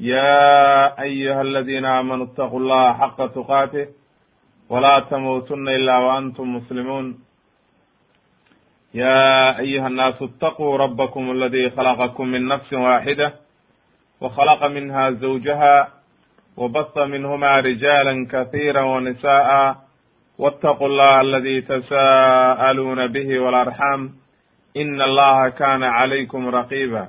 يا أيها الذين آمنوا اتقوا الله حق تقاته ولا تموتن إلا وأنتم مسلمون يا أيها الناس اتقوا ربكم الذي خلقكم من نفس واحدة وخلق منها زوجها وبث منهما رجالا كثيرا ونساء واتقوا الله الذي تساءلون به والأرحام إن الله كان عليكم رقيبا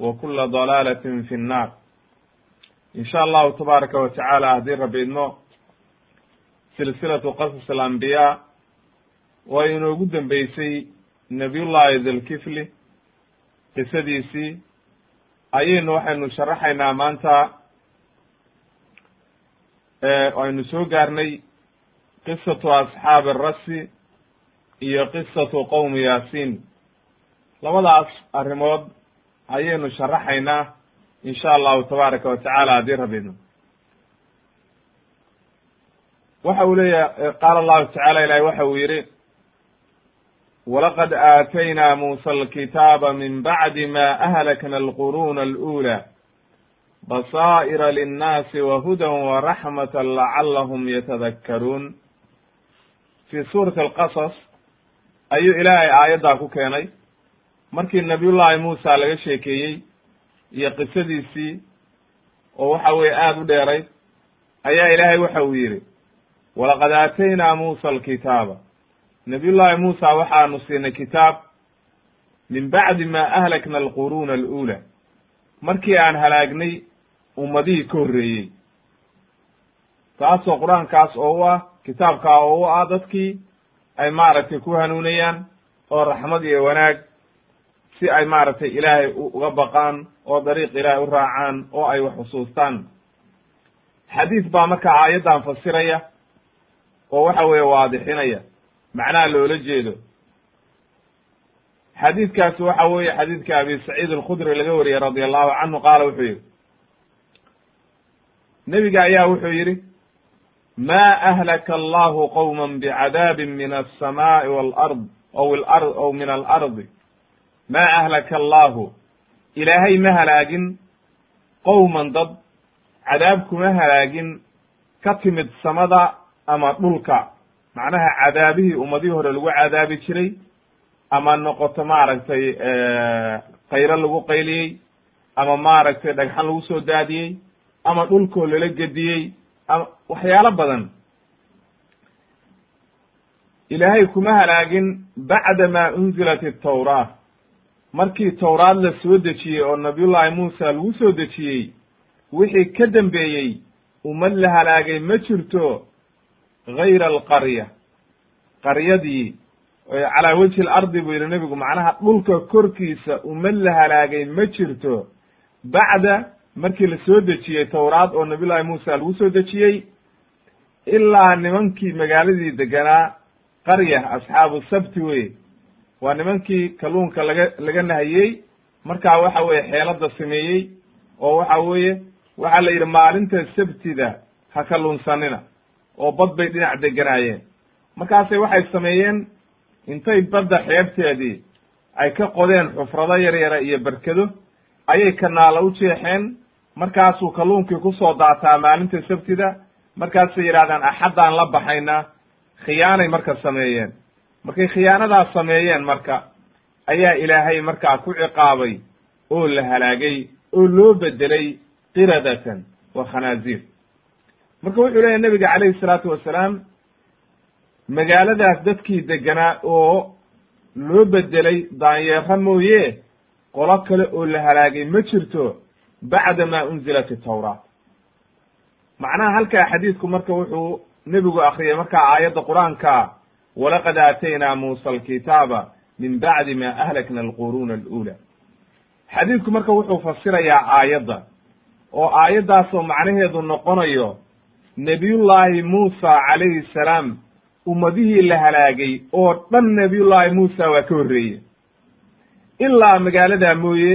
wa kula dalaalatin fi nnaar insha allahu tabaaraka wa tacaala haddii rabbi idmo silsilatu qasas alambiyaa waa inoogu dambeysay nabiyullahi dilkifli qisadiisii. Ayaynu waxaynu sharaxaynaa maanta aynu soo gaarnay qisatu asxaabi arasi iyo qisatu qowmi yaasiin. Labadaas arrimood ayaynu sharaxaynaa in sha allahu tabaaraka wa tacaala haddii rabidno waxa uu leeyahay qaala allahu tacala ilahi waxa uu yihi walaqad aataynaa muusa alkitaaba min bacdi ma ahlakna alquruna alأulى basaa'ira linnaasi wahudan waraxmata lacalahum yatadakkaruun. Fi suurati alqasas ayuu ilaahay aayaddaa ku keenay markii nabiyullaahi muusa laga sheekeeyey iyo qisadiisii oo waxa weye aada u dheeray ayaa ilaahay waxa uu yidhi walaqad aataynaa muusa alkitaaba. Nabiyullaahi muusa waxaanu siinay kitaab min bacdi ma ahlakna alquruuna alأuulى markii aan halaagnay ummadihii ka horreeyey. Taasoo qur'aankaas oo u ah kitaabkaa oo u ah dadkii ay maaragtay ku hanuunayaan oo raxmad iyo wanaag si ay maaragtay ilaahay uga baqaan oo dariiq ilaahay u raacaan oo ay wax xusuustaan. Xadiis baa marka aayaddan fasiraya oo waxa weeye waadixinaya. Macnaha loola jeedo. Xadiidkaasi waxa weeye xadiidka abi saciid alkhudri laga wariyey radi allahu canhu qaala wuxuu yihi nebiga ayaa wuxuu yidhi ma ahlaka allahu qowma bicadaabin min alsamaai walard aw ar aw min alardi ma ahlaka allahu? Ilaahay ma halaagin. Qowman dad cadaab kuma halaagin. Ka timid samada ama dhulka. Macnaha cadaabihii ummadihii hore lagu cadaabi jiray. Ama noqoto maaragtay qayro lagu qayliyey. Ama maaragtay dhagxan lagu soo daadiyey. Ama dhulkoo lala gediyey. Ama waxyaalo badan. Ilaahay kuma halaagin bacda ma unzilat atawraa markii towraad la soo dejiyey oo nabiyullaahi muusa lagu soo dejiyey wixii ka dambeeyey ummad la halaagay ma jirto gayra alqarya. Qaryadii calaa wejhi alardi buu yihi nebigu macnaha dhulka korkiisa ummad la halaagay ma jirto. Bacda markii la soo dejiyey towraad oo nabiyullaahi muusa lagu soo dejiyey ilaa nimankii magaaladii deganaa qarya asxaabu sabti wey waa nimankii kalluunka laga laga nahiyey. Markaa waxa weeye xeelada sameeyey oo waxa weeye waxaa la yidhi maalinta sabtida ha kalluunsanina oo bad bay dhinac deganaayeen. Markaasay waxay sameeyeen intay badda xeebteedii ay ka qodeen xufrado yar yara iyo berkado ayay kanaala u jeexeen. Markaasuu kalluunkii ku soo daataa maalinta sabtida. Markaasay yidhahdaan axaddaan la baxaynaa khiyaanay marka sameeyeen markay khiyaanadaas sameeyeen marka ayaa ilaahay markaa ku ciqaabay oo la halaagay oo loo bedelay qiradatan wa khanaaziir marka wuxuu leeyahy nebiga calayhi salaatu wasalaam magaaladaas dadkii deganaa oo loo bedelay daanyeero mooye qolo kale oo la halaagay ma jirto bacda ma unzilat itawraat macnaha halkaa xadiidku marka wuxuu nebigu akriyay markaa aayadda qur'aanka walaqad aataynaa muusa alkitaaba min bacdi ma ahlakna alquruuna alula xadiidku marka wuxuu fasirayaa aayadda oo aayaddaasoo macnaheedu noqonayo nebiyullaahi muusa calayhi salaam ummadihii la halaagay oo dhan nebiyullaahi muusa waa ka horreeye ilaa magaaladaa mooye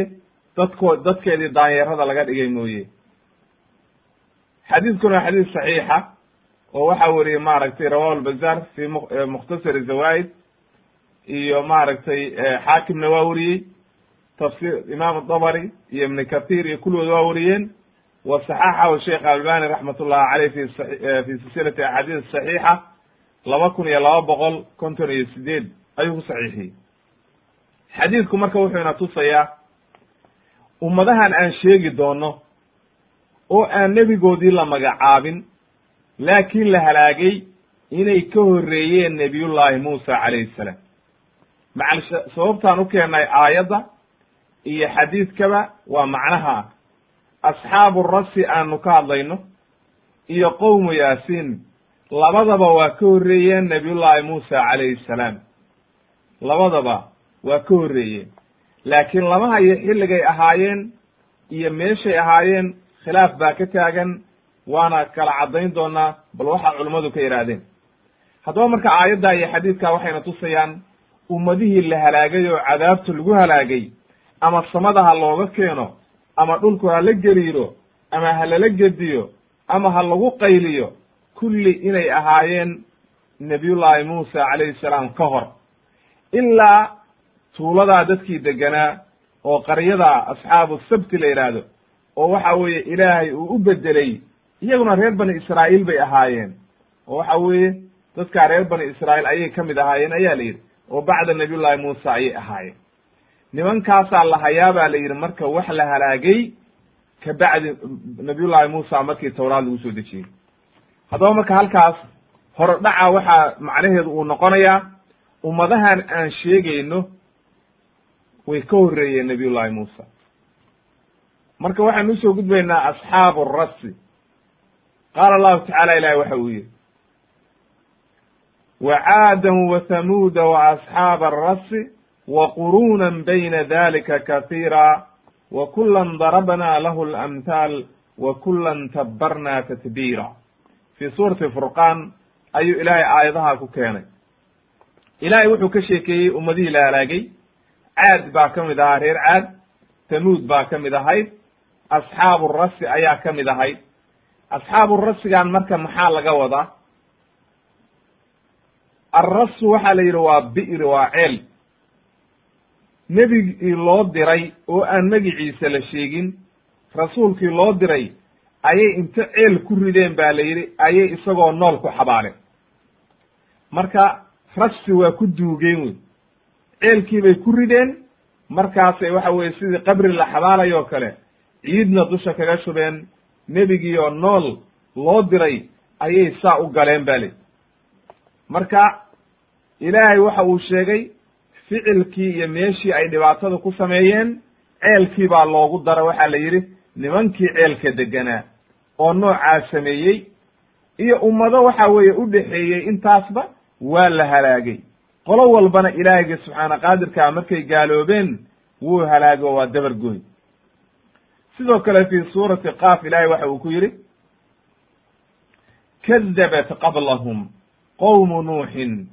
dadko dadkeedii daanyeerada laga dhigay mooye xadiidkuna waa xadiis saxiixa oo waxaa weriyey maaragtay rawahu lbazaar fi mukhtasari zawaid iyo maaragtay xaakimna waa weriyey tafsir imaam dabari iyo ibn kathir iyo kulligood waa weriyeen wa saxaxahu sheekh albani raxmat ullahi caleyh fi fi silsilati axaadiis saxiixa laba kun iyo laba boqol konton iyo sideed ayuu ku saxiixiyey. Xadiidku marka wuxuu ina tusayaa ummadahan aan sheegi doono oo aan nebigoodii la magacaabin laakiin la halaagay inay ka horreeyeen nebiyullaahi muusa calayhi salaam. Macal sababtaan u keennay aayadda iyo xadiidkaba waa macnaha asxaabu rasi aanu ka hadlayno iyo qowmu yaasiin labadaba waa ka horreeyeen nebiyullaahi muusa calayhi salaam. Labadaba waa ka horreeyeen. Laakiin lama hayo xilligay ahaayeen iyo meeshay ahaayeen khilaaf baa ka taagan waana kala caddayn doonaa bal waxa culummadu ka yidhaahdeen haddaba marka aayadda iyo xadiidka waxayna tusayaan ummadihii la halaagay oo cadaabta lagu halaagay ama samada ha looga keeno ama dhulku ha la geliiro ama ha lala gediyo ama ha lagu qayliyo kulli inay ahaayeen nebiyullaahi muusa calayhi salaam ka hor. Ilaa tuuladaa dadkii deganaa oo qaryada asxaabu sabti la yidhaahdo oo waxa weeye ilaahay uu u bedelay iyaguna reer bani israa'iil bay ahaayeen. Oo waxa weeye dadkaa reer bani israa'iil ayay ka mid ahaayeen ayaa la yidhi. Oo bacda nabiyullaahi muusa ayay ahaayeen. Nimankaasaa la hayaa baa la yidhi marka wax la halaagay ka bacdi nabiyullaahi muusa markii tawraad lagu soo dejiyey. Haddaba marka halkaas horodhaca waxaa macnaheedu uu noqonayaa ummadahan aan sheegayno way ka horreeyeen nabiyullaahi muusa. Marka waxaanu u soo gudbaynaa asxaabu rasi qaala allahu tacaala ilahi waxa uu yihi wacaadan wathamuuda waasxaaba arasi waquruna bayna dalika kahiira wakulan darabna lahu lamhaal wakulan tabbarna tatbiira fi suurati furqaan ayuu ilaahay aayadaha ku keenay ilaahay wuxuu ka sheekeeyey ummadihii la halaagay caad baa ka mid ahaa reer caad tamuud baa ka mid ahayd asxaabu rasi ayaa ka mid ahayd asxaabu rasigan marka maxaa laga wadaa alrasu waxaa la yidhi waa bi'ri waa ceel. Nebigii loo diray oo aan magiciisa la sheegin rasuulkii loo diray ayay inta ceel ku rideen ba la yidhi ayay isagoo nool ku xabaaleen marka rasi waa ku duugeen wey. Ceelkii bay ku rideen markaasay waxa weye sidii qabri la xabaalayoo kale ciidna dusha kaga shubeen nebigii oo nool loo diray ayay saa u galeen ba li marka ilaahay waxa uu sheegay ficilkii iyo meeshii ay dhibaatada ku sameeyeen ceelkii baa loogu dara waxaa la yidhi nimankii ceelka deganaa oo noocaa sameeyey iyo ummado waxa weeye u dhexeeyey intaasba waa la halaagay. Qolo walbana ilaahayga subxaana qaadirkaa markay gaaloobeen wuu halaago waa dabar gooy sidoo kale fi suurati qaaf ilahay waxa uu ku yidhi kadabat qablahum qowmu nuuxin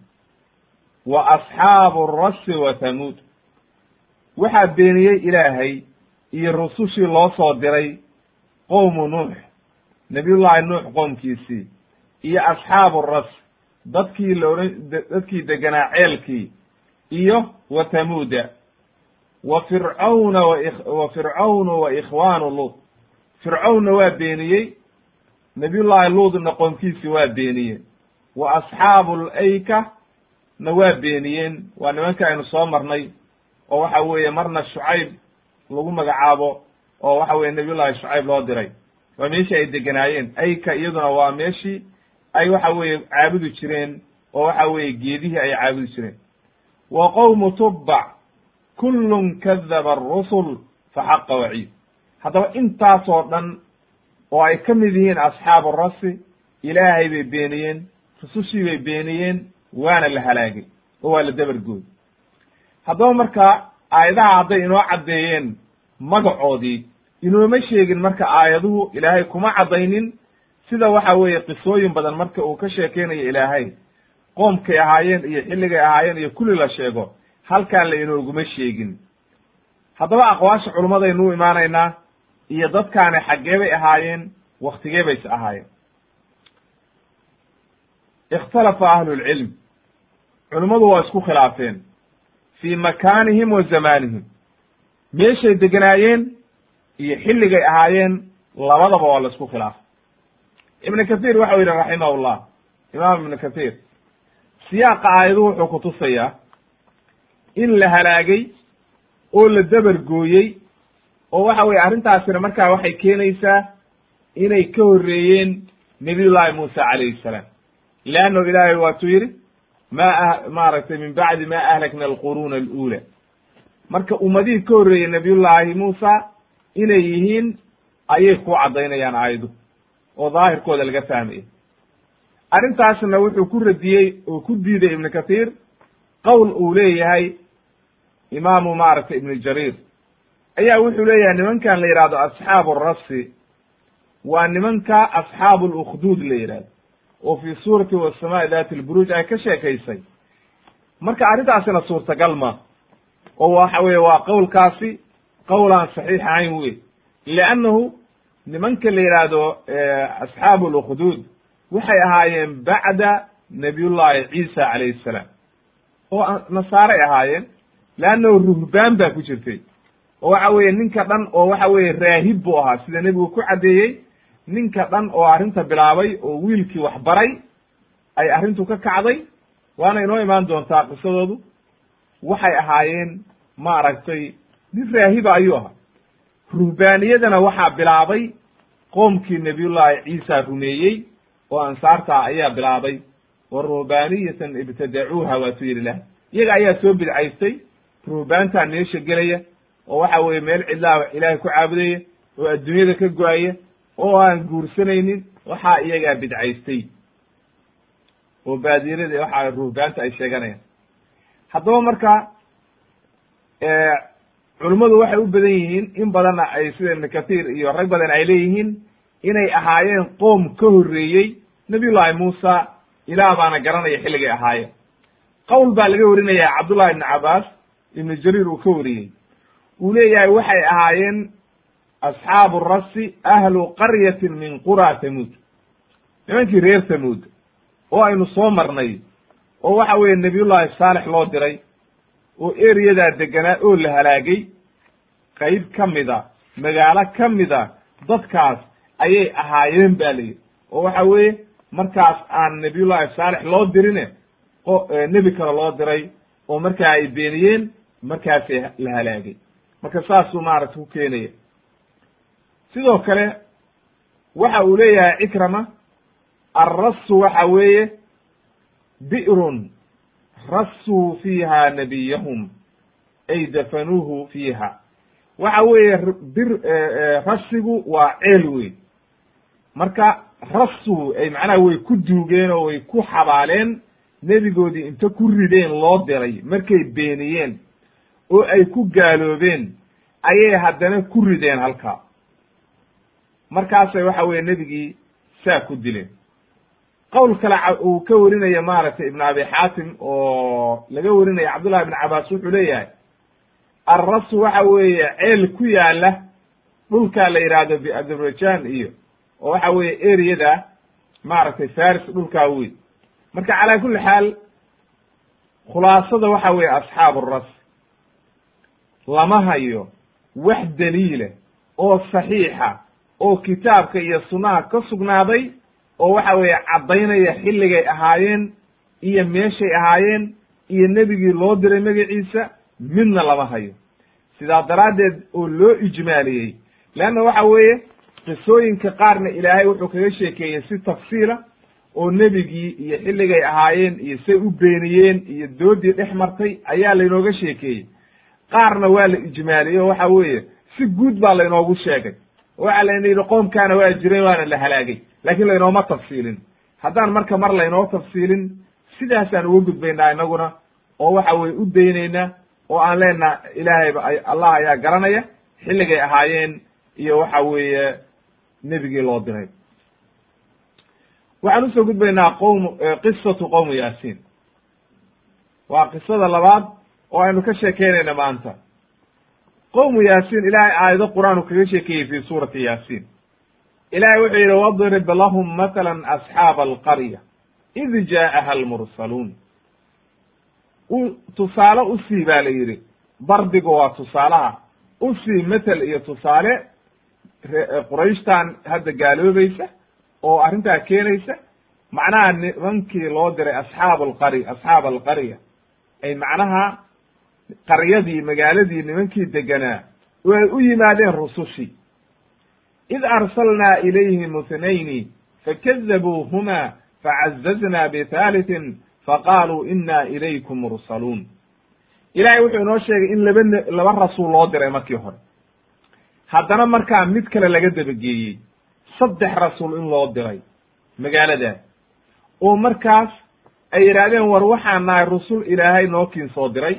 wa asxaabu rasi wa tamuud waxaa beeniyey ilaahay iyo rusushii loo soo diray qowmu nuux nabiyullaahi nuux qoomkiisii iyo asxaabu ras dadkii laodhan dadkii deganaa ceelkii iyo wa tamuuda wa fircawna wa fircawnu wa ikhwaanu luud fircawnna waa beeniyey nabiyullaahi luudna qoomkiisii waa beeniyeen wa asxaabu layka na waa beeniyeen waa nimanka aynu soo marnay oo waxa weeye marna shucayb lagu magacaabo oo waxa weye nabiyullahi shucayb loo diray waa meeshii ay deganaayeen ayka iyaduna waa meeshii ay waxa weeye caabudi jireen oo waxa weeye geedihii ay caabudi jireen wa qowmu tubbac kullun kadaba arusul fa xaqa waciid. Haddaba intaasoo dhan oo ay ka mid yihiin asxaabu rasi ilaahay bay beeniyeen rusushii bay beeniyeen waana la halaagay oo waa la dabargooy haddaba marka aayadaha hadday inoo caddeeyeen magacoodii inooma sheegin marka aayaduhu ilaahay kuma caddaynin sida waxa weeye qisooyin badan marka uu ka sheekeynayo ilaahay. Qoomkay ahaayeen iyo xilligay ahaayeen iyo kulli la sheego halkaan la inooguma sheegin. Haddaba aqwaasha culummadaynu u imaanaynaa iyo dadkaani xaggee bay ahaayeen waktigee bayse ahaayeen. Ikhtalafa ahlulcilm culimmadu waa isku khilaafeen. Fii makaanihim wa zamaanihim. Meeshay deganaayeen iyo xilligay ahaayeen labadaba waa la isku khilaafay ibnu kathiir waxau yidhi raximahullah imaam ibnu kathiir siyaaqa aayaduhu wuxuu kutusayaa in la halaagay oo la dabar gooyey oo waxa weye arrintaasina markaa waxay keenaysaa inay ka horreeyeen nabiyullaahi muuse calayhi salaam. Leanno ilaahay waatuu yidhi ma maaragtay min bacdi ma ahlakna alquruuna alula marka ummadihii ka horreeyey nabiyullaahi muusa inay yihiin ayay ku caddaynayaan aayadu oo daahirkooda laga fahmaya arrintaasna wuxuu ku radiyey oo ku diiday ibnu kathiir qowl uu leeyahay imaamu maaragtay ibnu jariir. Ayaa wuxuu leeyahay nimankan la yidhahdo asxaabu rasi waa nimanka asxaabu lukhduud la yidhahdo oo fi suurati wasamaai dati lburuuj ay ka sheekaysay. Marka arrintaasina suurtagal ma oo waxa weye waa qowlkaasi qowlaan saxiix ahayn wey liannahu nimanka la yidhaahdo asxaabu lukhduud waxay ahaayeen bacda nabiyullahi ciisa calayhi salaam oo nasaaray ahaayeen leannahu ruhbaan baa ku jirtay oo waxa weeye ninka dhan oo waxa weeye raahib buu ahaa sida nebigu ku caddeeyey ninka dhan oo arrinta bilaabay oo wiilkii wax baray ay arrintu ka kacday waana inoo imaan doontaa qisadoodu waxay ahaayeen maaragtay nin raahiba ayuu ahaa ruhbaaniyadana waxaa bilaabay qoomkii nabiyullaahi ciisa rumeeyey oo ansaartaa ayaa bilaabay wa ruhbaaniyatan ibtadacuuha waatuu yidhi lah iyaga ayaa soo bidcaystay ruhbaantaa meesha gelaya oo waxa weeye meel cidlaa ilaahay ku caabudaya oo adduunyada ka go'aya oo aan guursanaynin waxaa iyagaa bidcaystay. Oo baadiyarada waxa ruhbaanta ay sheeganayaan. Haddaba marka culimmadu waxay u badan yihiin in badanna ay sida ibnu kathiir iyo rag badan ay leeyihiin inay ahaayeen qoom ka horreeyey nabiyullaahi muusa ilaah baana garanaya xilligay ahaayeen. Qowl baa laga warinaya cabdullahi ibnu cabaas ibnu jariir uu ka wariyey. Uu leeyahay waxay ahaayeen asxaabu rasi ahlu qaryatin min qura tamuud nimankii reer tamuud oo aynu soo marnay oo waxa weeye nabiyullaahi saalex loo diray oo eriyadaa deganaa oo la halaagay qayb ka mida magaalo ka mida dadkaas ayay ahaayeen ba la yidhi. Oo waxa weeye markaas aan nabiyullaahi saalex loo dirine o nebi kale loo diray oo markaa ay beeniyeen markaasay la halaagay. Marka saasuu maaragta ku keenaya sidoo kale waxa uu leeyahay cikrama alrasu waxa weeye bi'run rasuu fiiha nabiyahum ay dafanuuhu fiiha. Waxa weeye bir rasigu waa ceel weyn. Marka rasu ay macnaha way ku duugeen oo way ku xabaaleen nebigoodii inta ku rideen loo diray markay beeniyeen oo ay ku gaaloobeen ayay haddana ku rideen halkaa. Markaasay waxa weye nebigii saa ku dileen. Qowl kale uu ka warinaya maaragtay ibnu abi xaatim oo laga warinaya cabdullahi ibn cabaas wuxuu leeyahay alrasu waxa weeye ceel ku yaalla dhulkaa la yidhaahdo biazerbaijan iyo oo waxa weeye ereyada maaragtay faris dhulkaa weyn marka calaa kulli xaal khulaasada waxa weeye asxaabu ras lama hayo wax daliila oo saxiixa oo kitaabka iyo sunnaha ka sugnaaday oo waxa weeye caddaynaya xilligay ahaayeen iyo meeshay ahaayeen iyo nebigii loo diray magaciisa midna lama hayo. Sidaa daraaddeed oo loo ijmaaliyey leanna waxa weeye qisooyinka qaarna ilaahay wuxuu kaga sheekeeyey si tafsiila oo nebigii iyo xilligay ahaayeen iyo say u beeniyeen iyo doodii dhex martay ayaa laynooga sheekeeyey. Qaarna waa la ijmaaliyey oo waxa weeye si guud baa laynoogu sheegay. Waxaa layna yidhi qoomkaana waa jireen waana la halaagay laakiin laynooma tafsiilin. Haddaan marka mar laynoo tafsiilin sidaasaan uga gudbaynaa inaguna oo waxa weye u daynaynaa oo aan leenaha ilaahayba allah ayaa garanaya xilligay ahaayeen iyo waxa weeye nebigii loo diray waxaan u soo gudbaynaa qowm qisatu qowmu yaasiin. Waa qisada labaad oo aynu ka sheekeynayna maanta. Qowmu yaasiin ilaahay aayado qur'aan uu kaga sheekeeyey fi suurati yaasiin. Ilahay wuxuu yidhi wadrib lahum matala asxaaba alqarya id jaa'aha almursaluun. U tusaale u sii baa la yidhi. Dardigu waa tusaalaha u sii matel iyo tusaale qurayshtan hadda gaaloobaysa oo arrintaa keenaysa macnaha nimankii loo diray asxaabu alqari asxaab alqarya ay macnaha qaryadii magaaladii nimankii deganaa way u yimaadeen rusushii id arsalnaa ilayhim ithnayni fakadabuuhuma facazazna bithalitin faqaaluu ina ilaykum mursaluun ilahay wuxuu inoo sheegay in laba laba rasuul loo diray markii hore. Haddana markaa mid kale laga dabageeyey saddex rasuul in loo diray magaaladaas oo markaas ay yidhaahdeen war waxaan nahay rusul ilaahay noo kiin soo diray.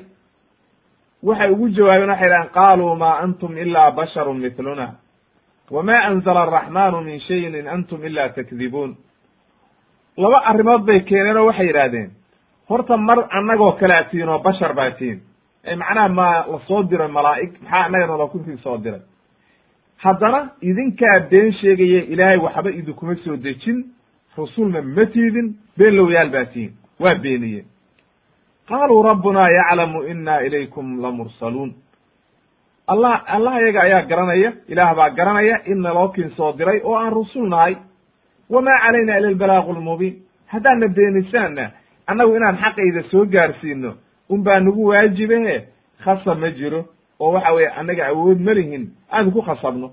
Waxay ugu jawaabeen waxay yidhahdeen qaaluu maa antum ilaa basharun mithluna wama anzala araxmanu min shayin in antum ila takdibuun. Laba arrimood bay keeneen oo waxay yidhaahdeen horta mar annagoo kalea tihin oo bashar baa tihin ee macnaha ma la soo diray malaa'ig maxaa annagana lakuntii soo diray haddana idinkaa been sheegaya ilaahay waxba idinkuma soo dejin rusulna ma tiidin been lowyaal baa tihin waa beeniyeen. Qaaluu rabbunaa yaclamu ina ilaykum lamursaluun. Allah allah iyaga ayaa garanaya ilaah baa garanaya in naloo kiin soo diray oo aan rusul nahay wamaa calayna ila albalaaqu lmubiin haddaadna beenisaanna annagu inaan xaqayda soo gaarsiino un baa nagu waajibahe khasa ma jiro oo waxa weeye annaga awood ma lihin aan ku khasabno.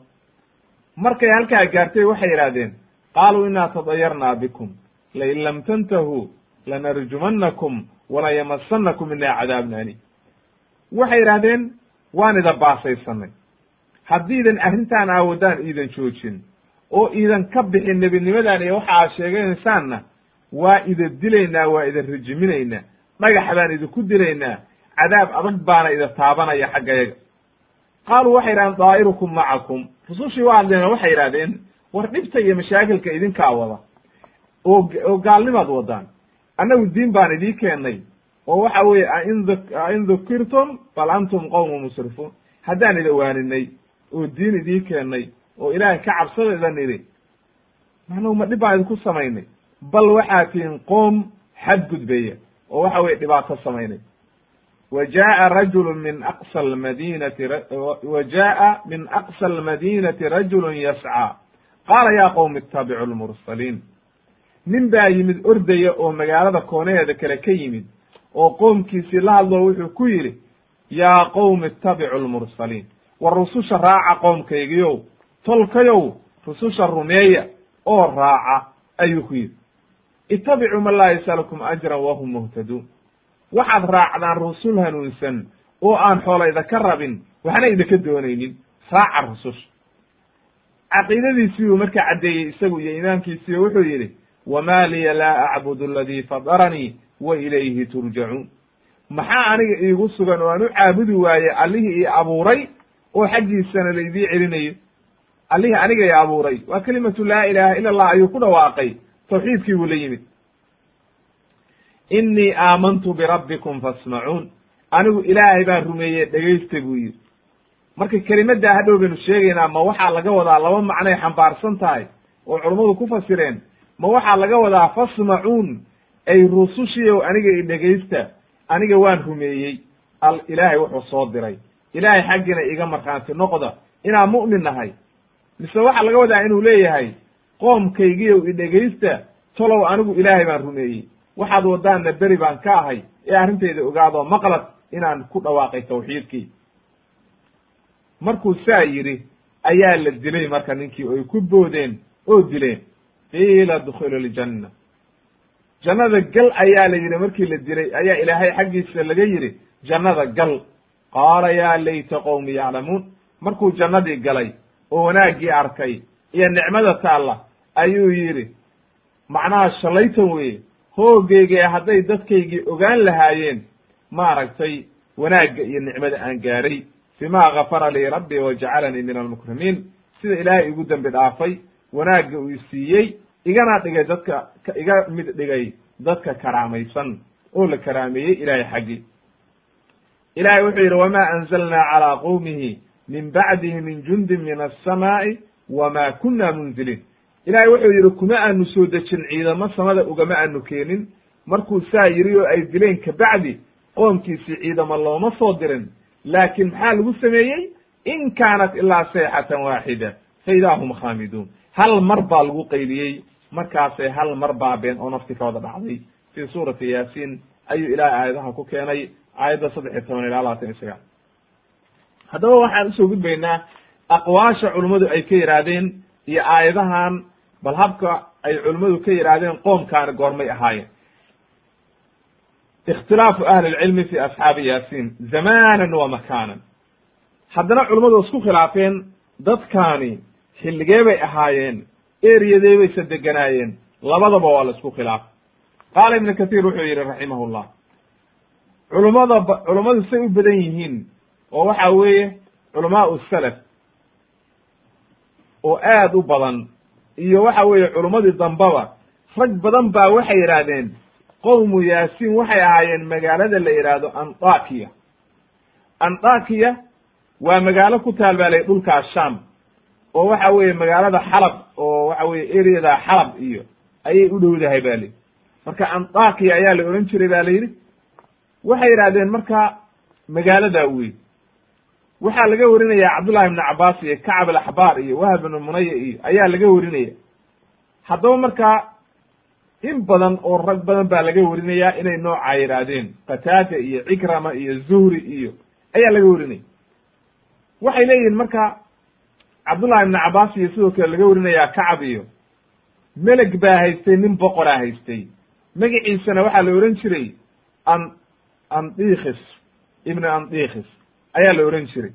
Markay halkaa gaartay waxay yidhahdeen qaaluu inaa tadayarnaa bikum lain lam tantahuu lanarjumannakum walayamasanakum minaa cadaabun alim waxay yidhahdeen waan ida baasaysanay. Haddiidan arrintaan aawadaan iidan joojin oo iidan ka bixin nebinimadan iyo waxa aad sheeganaysaanna waa ida dilaynaa waa ida rijiminaynaa dhagax baan idinku dilaynaa cadaab adag baana ida taabanaya xaggayaga qaaluu waxay yidhahdeen daa'irukum macakum. Rusushii waa hadleen waxay yidhahdeen war dhibta iyo mashaakilka idinkaa wada. Oo oo gaalnimaad wadaan. Annagu diin baan idii keennay oo waxa weeye ain dukirtum bal antum qowmu musrifuun. Haddaan ida waaninay oo diin idii keennay oo ilaahay ka cabsada idan idhi macnuhu ma dhib baan idinku samaynay bal waxaa qoom xadgudbeeya oo waxa weye dhibaato samaynay wjaa rajulu min aqsa almadinati wa min aqsa almadinati rajulu yascaa qaala ya qowmi itaabicu lmursaliin nin baa yimid ordaya oo magaalada koonaheeda kale ka yimid. oo qoomkiisii la hadloo wuxuu ku yidhi yaa qowmi itabicu lmursaliin. War rususha raaca qoomkaygiyow tolkayow rususha rumeeya oo raaca ayuu ku yidhi. Itabicuu man laa yas'alukum ajran wahum muhtaduun waxaad raacdaan rusul hanuunsan oo aan xoolayda ka rabin waxna idinka doonaynin. Raaca rususha caqiidadiisii uu markaa caddeeyey isagu iyo imaamkiisiiyo wuxuu yidhi wama liya laa acbudu aladii fadaranii wa ilayhi turjacuun maxaa aniga iigu sugan oo aan u caabudi waaye allihii ii abuuray oo xaggiisana laydii celinayo? Allihii aniga i abuuray. Waa kelimatu laa ilaha ila allah ayuu ku dhawaaqay. Tawxiidkii buu la yimid innii aamantu birabbikum fasmacuun anigu ilaahay baan rumeeyey dhegaysta buu yidhi. Marka kelimaddaa hadhow baynu sheegaynaa ma waxaa laga wadaa laba macnay xambaarsan tahay oo culummadu ku fasireen? Ma waxaa laga wadaa fasmacuun ay rusushiiow aniga i dhegaysta aniga waan rumeeyey. Al ilaahay wuxuu soo diray. Ilaahay xaggiina iga markhaanti noqda inaan mu'min nahay. Mise waxaa laga wadaa inuu leeyahay qoomkaygiiow i dhegaysta tolow anigu ilaahay baan rumeeyey waxaad wadaanna beri baan ka ahay ee arrintayda ogaadoo maqlad inaan ku dhawaaqay tawxiidkii. Markuu saa yidhi ayaa la dilay marka ninkii oy ku boodeen oo dileen qiila dkhulu ljanna jannada gal ayaa la yidhi markii la dilay ayaa ilaahay xaggiisa laga yidhi jannada gal. Qaala yaa layta qowmi yaclamuun. Markuu jannadii galay oo wanaaggii arkay iyo nicmada taalla ayuu yidhi macnaha shalaytan weeye hoogeyga hadday dadkaygii ogaan lahaayeen maaragtay wanaagga iyo nicmada aan gaaray. Bima gafara lii rabbi wajacalanii min almukrimiin. Sida ilaahay igu dembi dhaafay wanaagga uu siiyey igana dhigay dadka iga mid dhigay dadka karaamaysan oo la karaameeyey ilaahay xaggii. Ilahay wuxuu yidhi wama anzalnaa calaa qowmihi min bacdihi min jundin min alsamaa'i wama kuna munziliin ilahay wuxuu yidhi kuma aanu soo dejin ciidamo samada ugama aanu keenin. Markuu saa yidhi oo ay dileen kabacdi qoomkiisii ciidamo looma soo dirin. Laakiin maxaa lagu sameeyey? In kaanat ilaa sayxatan waaxida. Fa idaa hum khaamiduun. Hal mar baa lagu qaydiyey markaasay hal mar baabeen oo nafti ka dhacday. Fii suurati yaasiin ayuu ilahay aayadaha ku keenay aayadda saddex iyo toban ilaa labaatan iyo sagaal. Haddaba waxaan u soo gudbaynaa aqwaasha culummadu ay ka yidhaahdeen iyo aayadahan bal habka ay culimmadu ka yidhaahdeen qoomkaani goormay ahaayeen. Ikhtilaafu ahli lcilmi fi asxaabi yaasiin zamanan wa makaanan. Haddana culummadu isku khilaafeen dadkaani xilligee bay ahaayeen eriyadee bayse deganaayeen labadaba waa la isku khilaafay qaala ibnu kathiir wuxuu yidhi raximahullah culummada culummadu say u badan yihiin oo waxa weeye culamaau salaf oo aad u badan iyo waxa weeye culummadii dambaba rag badan baa waxay yidhaahdeen qowmu yaasiin waxay ahaayeen magaalada la yidhaahdo antakiya antakiya waa magaalo ku taal baa la dhulkaa sham oo waxa weeye magaalada xalab oo waxa weye ereada xalab iyo ayay u dhowdahay ba li marka antakiya ayaa la odhan jiray ba la yidhi waxay yidhahdeen marka magaaladaa wey waxaa laga warinaya cabdullahi ibnu cabaas iyo kacab alaxbaar iyo wahab ibnu munaya iyo ayaa laga warinaya. Haddaba markaa in badan oo rag badan baa laga warinayaa inay noocaa yidhaahdeen qataada iyo cikrama iyo zuhri iyo ayaa laga warinaya. Waxay leeyihiin marka cabdullahi ibnu cabaas iyo sidoo kale laga warinayaa kacab iyo meleg baa haystay nin boqoraa haystay. Magaciisana waxaa la ohan jiray an andikis ibnu andikis ayaa la ohan jiray.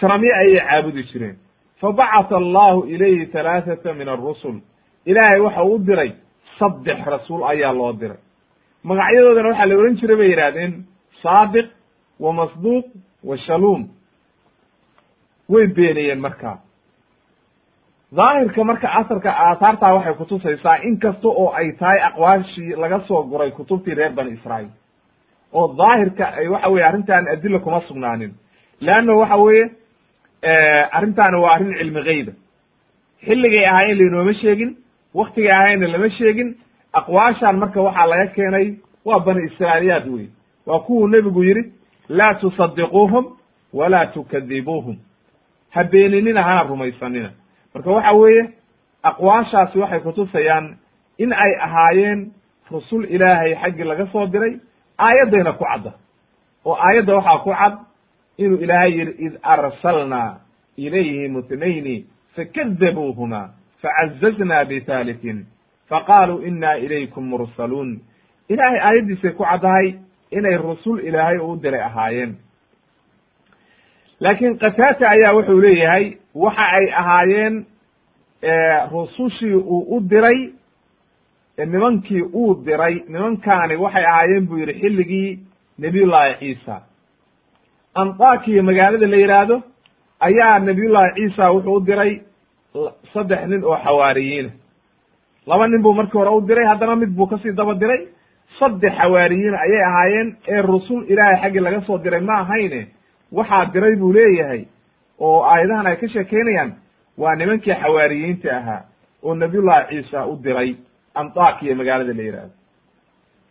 Sramye ayay caabudi jireen. Fabacata allahu ilayhi halaathata min arusul ilaahay waxa u diray saddex rasuul ayaa loo diray. Magacyadoodana waxaa la ohan jiray bay yidhahdeen saadiq wa masduuq wa shaluum. Way beenayeen markaa daahirka marka asarka aahaartaa waxay kutusaysaa in kasta oo ay tahay aqwaashii laga soo guray kutubtii reer bani israa'iil. Oo daahirka ay waxa weye arrintan adila kuma sugnaanin leanno waxa weeye arrintaani waa arrin cilmi geyba xilligay ahaayeen lainooma sheegin waktigay ahaynna lama sheegin aqwaashan marka waxaa laga keenay waa bani israailiyaad wey waa kuwuu nebigu yidhi laa tusadiquuhum walaa tukadibuuhum. Ha beeninina hana rumaysanina. Marka waxa weeye aqwaashaasi waxay kutusayaan in ay ahaayeen rusul ilaahay xaggii laga soo diray aayaddayna ku cadda. Oo aayadda waxaa ku cad inuu ilaahay yidhi id arsalnaa ilayhim itnayni fakadabuuhuma facazazna bithalitin faqaaluu ina ilaykum mursaluun. Ilaahay aayaddiisay ku caddahay inay rusul ilaahay u diray ahaayeen. Laakiin qataata ayaa wuxuu leeyahay waxa ay ahaayeen rusushii uu u diray nimankii uu diray nimankaani waxay ahaayeen buu yidhi xilligii nabiyullaahi ciisa antakiya magaalada la yidhaahdo ayaa nabiyullaahi ciisa wuxuu u diray saddex nin oo xawaariyiina laba nin buu markii hore u diray haddana mid buu ka sii daba diray. Saddex xawaariyiin ayay ahaayeen ee rusul ilaahay xaggii laga soo diray ma ahayne waxaa diray buu leeyahay oo aayadahan ay ka sheekeynayaan waa nimankii xawaariyiinta ahaa oo nabiyullahi ciisa u diray. Antakiya magaalada la yihahdo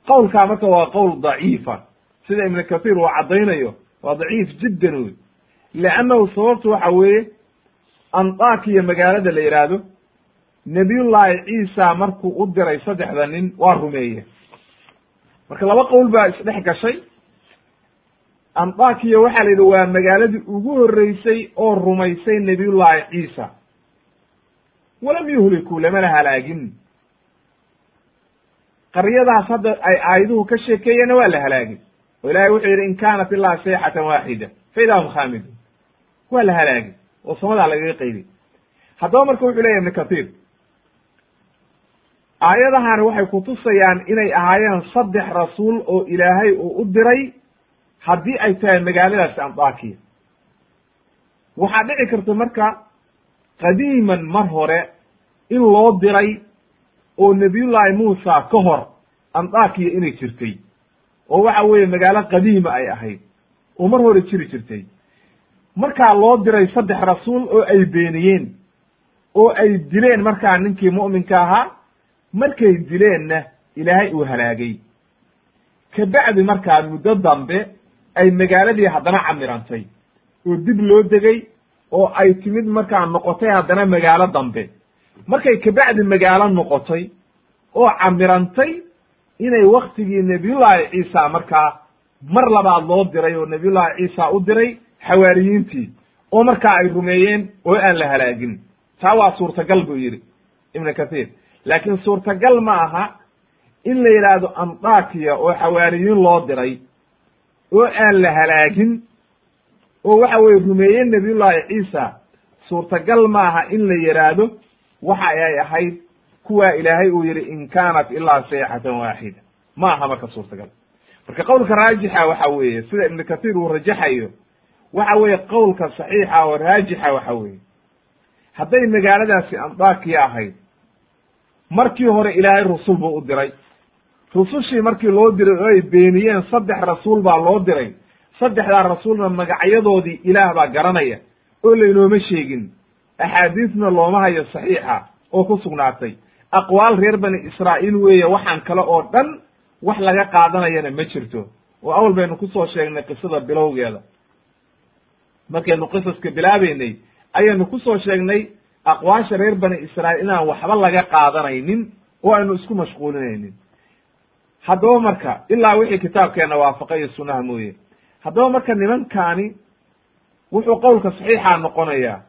qowlkaa marka waa qowl daciifa. Sida ibnu kathiir uu caddaynayo waa daciif jiddan wey leannahu sababtu waxa weeye antakiya magaalada la yidhaahdo nabiyullaahi ciisa markuu u diray saddexda nin waa rumeeye marka laba qowl baa isdhex gashay. Antakiya waxaa la yidhi waa magaaladii ugu horreysay oo rumaysay nebiyullaahi ciisa. Walam yuhliku lamana halaagin. Qaryadaas hadda ay aayaduhu ka sheekeeyeenna waa la halaagin oo ilahay wuxuu yidhi in kaanat ilaa sayxatan waaxida. Fa idaa hum khaamidun. Waa la halaagin oo samadaa lagaga qayday haddaba marka wuxuu leyahy ibnu kathiir aayadahani waxay kutusayaan inay ahaayeen saddex rasuul oo ilaahay uu u diray haddii ay tahay magaaladaasi antakiya waxaa dhici karta marka qadiiman mar hore in loo diray oo nebiyullaahi muusa ka hor antakiya inay jirtay oo waxa weeye magaalo qadiima ay ahayd oo mar hore jiri jirtay. Markaa loo diray saddex rasuul oo ay beeniyeen oo ay dileen markaa ninkii mu'minka ahaa markay dileenna ilaahay uu halaagay. Kabacdi markaa muddo dambe ay magaaladii haddana camirantay oo dib loo degay oo ay timid markaa noqotay haddana magaalo dambe. Markay kabacdi magaalo noqotay oo camirantay inay waktigii nebiyullaahi ciisa markaa mar labaad loo diray oo nebiyullaahi ciisa u diray xawaariyiintii oo markaa ay rumeeyeen oo aan la halaagin. Taa waa suurtagal buu yidhi ibnu kathiir laakiin suurtagal ma aha in la yidhaahdo antakiya oo xawaariyiin loo diray oo aan la halaagin oo waxa weye rumeeyeen nebiyullaahi ciisa. Suurtagal ma aha in la yidhaahdo waxa ay ahayd kuwaa ilaahay uu yidhi in kaanat ilaa sayxatan waaxida. Ma aha marka suurtagal. Marka qowlka raajixa waxa weeye sida ibnu kathiir uu rajaxayo waxa weeye qowlka saxiixa oo raajixa waxa weeye. Hadday magaaladaasi antakiya ahayd markii hore ilaahay rusul buu u diray. Rusushii markii loo diray oo ay beeniyeen saddex rasuul baa loo diray. Saddexdaa rasuulna magacyadoodii ilaah baa garanaya oo laynooma sheegin. Axaadiisna looma hayo saxiixa oo ku sugnaatay aqwaal reer bani israa'iil weeye waxaan kale oo dhan wax laga qaadanayana ma jirto. Oo awal baynu ku soo sheegnay qisada bilowgeeda. Markaynu qisaska bilaabeynay ayaynu ku soo sheegnay aqwaasha reer bani israa'iil inaan waxba laga qaadanaynin oo aynu isku mashquulinaynin. Haddaba marka ilaa wixii kitaabkeena waafaqay iyo sunnaha mooye. Haddaba marka nimankaani wuxuu qowlka saxiixa noqonayaa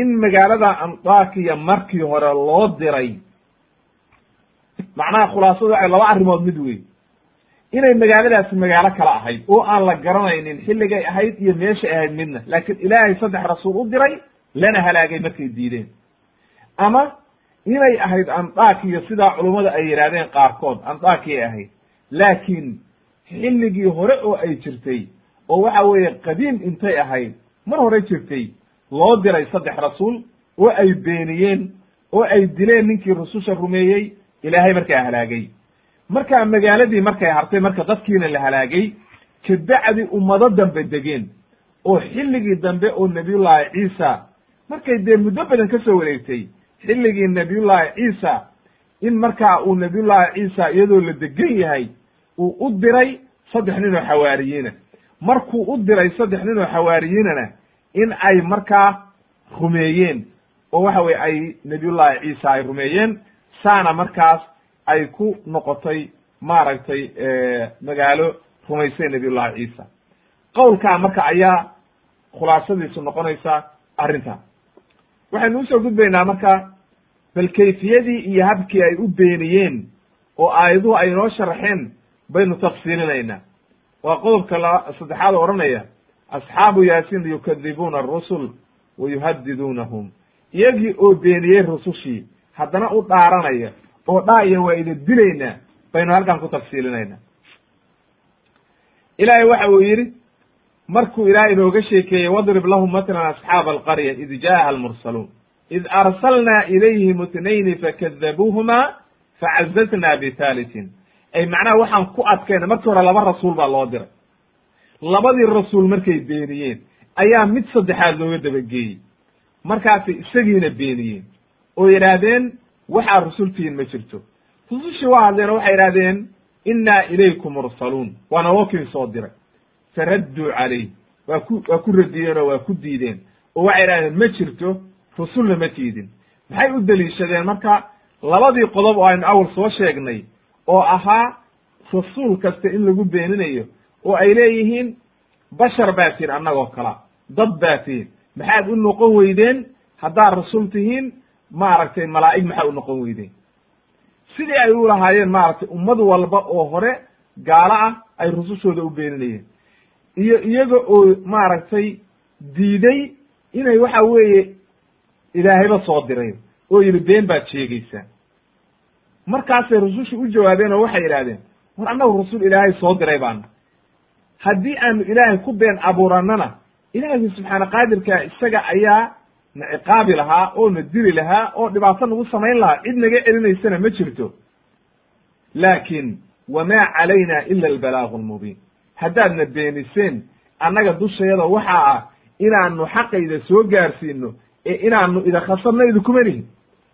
in magaalada antakiya markii hore loo diray macnaha khulaasadu waxay laba arrimood mid wey inay magaaladaasi magaalo kale ahayd oo aan la garanaynin xilligay ahayd iyo meeshay ahayd midna. Laakiin ilaahay saddex rasuul u diray lana halaagay markay diideen. Ama inay ahayd antakiya sidaa culummada ay yidhahdeen qaarkood antakiyay ahayd. Laakiin xilligii hore oo ay jirtay oo waxa weeye qadiim intay ahayd mar hore jirtay loo diray saddex rasuul oo ay beeniyeen oo ay dileen ninkii rususha rumeeyey ilaahay markaa halaagay markaa magaaladii markay hartay marka dadkiina la halaagay kabacdi ummado dambe degeen oo xilligii dambe oo nebiyullaahi ciisa markay dee muddo badan ka soo wareegtay xilligii nebiyullaahi ciisa in markaa uu nebiyullaahi ciisa iyadoo la degan yahay uu u diray saddex nin oo xawaariyiina. Markuu u diray saddex nin oo xawaariyiinana in ay markaa rumeeyeen oo waxa weye ay nebiyullaahi ciisa ay rumeeyeen saana markaas ay ku noqotay maaragtay magaalo rumaysay nebiyullahi ciisa. Qowlkaa marka ayaa khulaasadiisu noqonaysa arrinta waxaynu u soo gudbaynaa marka bal kayfiyadii iyo habkii ay u beeniyeen oo aayaduhu ay inoo sharaxeen baynu tafsiilinaynaa waa qodobka la saddexaad odhanaya asxaabu yaasin yukadibuuna arusul wa yuhadiduunahum iyagii oo beeniyey rusushii haddana u dhaaranaya oo dhaaya waa ina dilaynaa baynu halkan ku tafsiilinayna. Ilaahay waxa uu yidhi markuu ilaah inooga sheekeeyey wadrib lahum matlan asxaaba alqarya id jaaha almursaluun. Id arsalnaa ilayhim itnayni fakadabuuhuma facazazna bithalitin ay macnaha waxaan ku adkayna markii hore laba rasuul baa loo diray. Labadii rasuul markay beeniyeen ayaa mid saddexaad looga dabageeyey. Markaasay isagiina beeniyeen oo yidhaahdeen waxaa rusultihiin ma jirto. Rusushii waa hadleen oo waxay yidhahdeen innaa ilaykum mursaluun. Waana wokin soo diray. Faradduu calayh waa ku waa ku radiyeen oo waa ku diideen. Oo waxay yidhahdeen ma jirto rusulna ma tiidin. Maxay u deliishadeen marka? Labadii qodob oo aynu awal soo sheegnay oo ahaa rasuul kasta in lagu beeninayo oo ay leeyihiin bashar baa tihin annagoo kala dad baa tihin. Maxaad u noqon weydeen haddaad rasul tihiin maaragtay malaa'ig maxaa u noqon weydeen. Sidii ay u lahaayeen maaragtay ummad walba oo hore gaalo ah ay rusushooda u beeninayeen. Iyo iyaga oo maaragtay diiday inay waxa weeye ilaahayba soo diray oo yidhi been baad sheegaysaa markaasay rusushu u jawaabeen oo waxay idhahdeen war annagu rasul ilaahay soo diray baana. Haddii aanu ilaahay ku been abuurannana ilaahay subxaana qaadirka isaga ayaa na ciqaabi lahaa oo na dili lahaa oo dhibaato nagu samayn lahaa cid naga celinaysana ma jirto. Laakiin wamaa calayna ila albalaagu lmubiin haddaadna beeniseen annaga dushayada waxaa ah inaanu xaqayda soo gaarsiino ee inaanu ida khasabna idinkuma nihin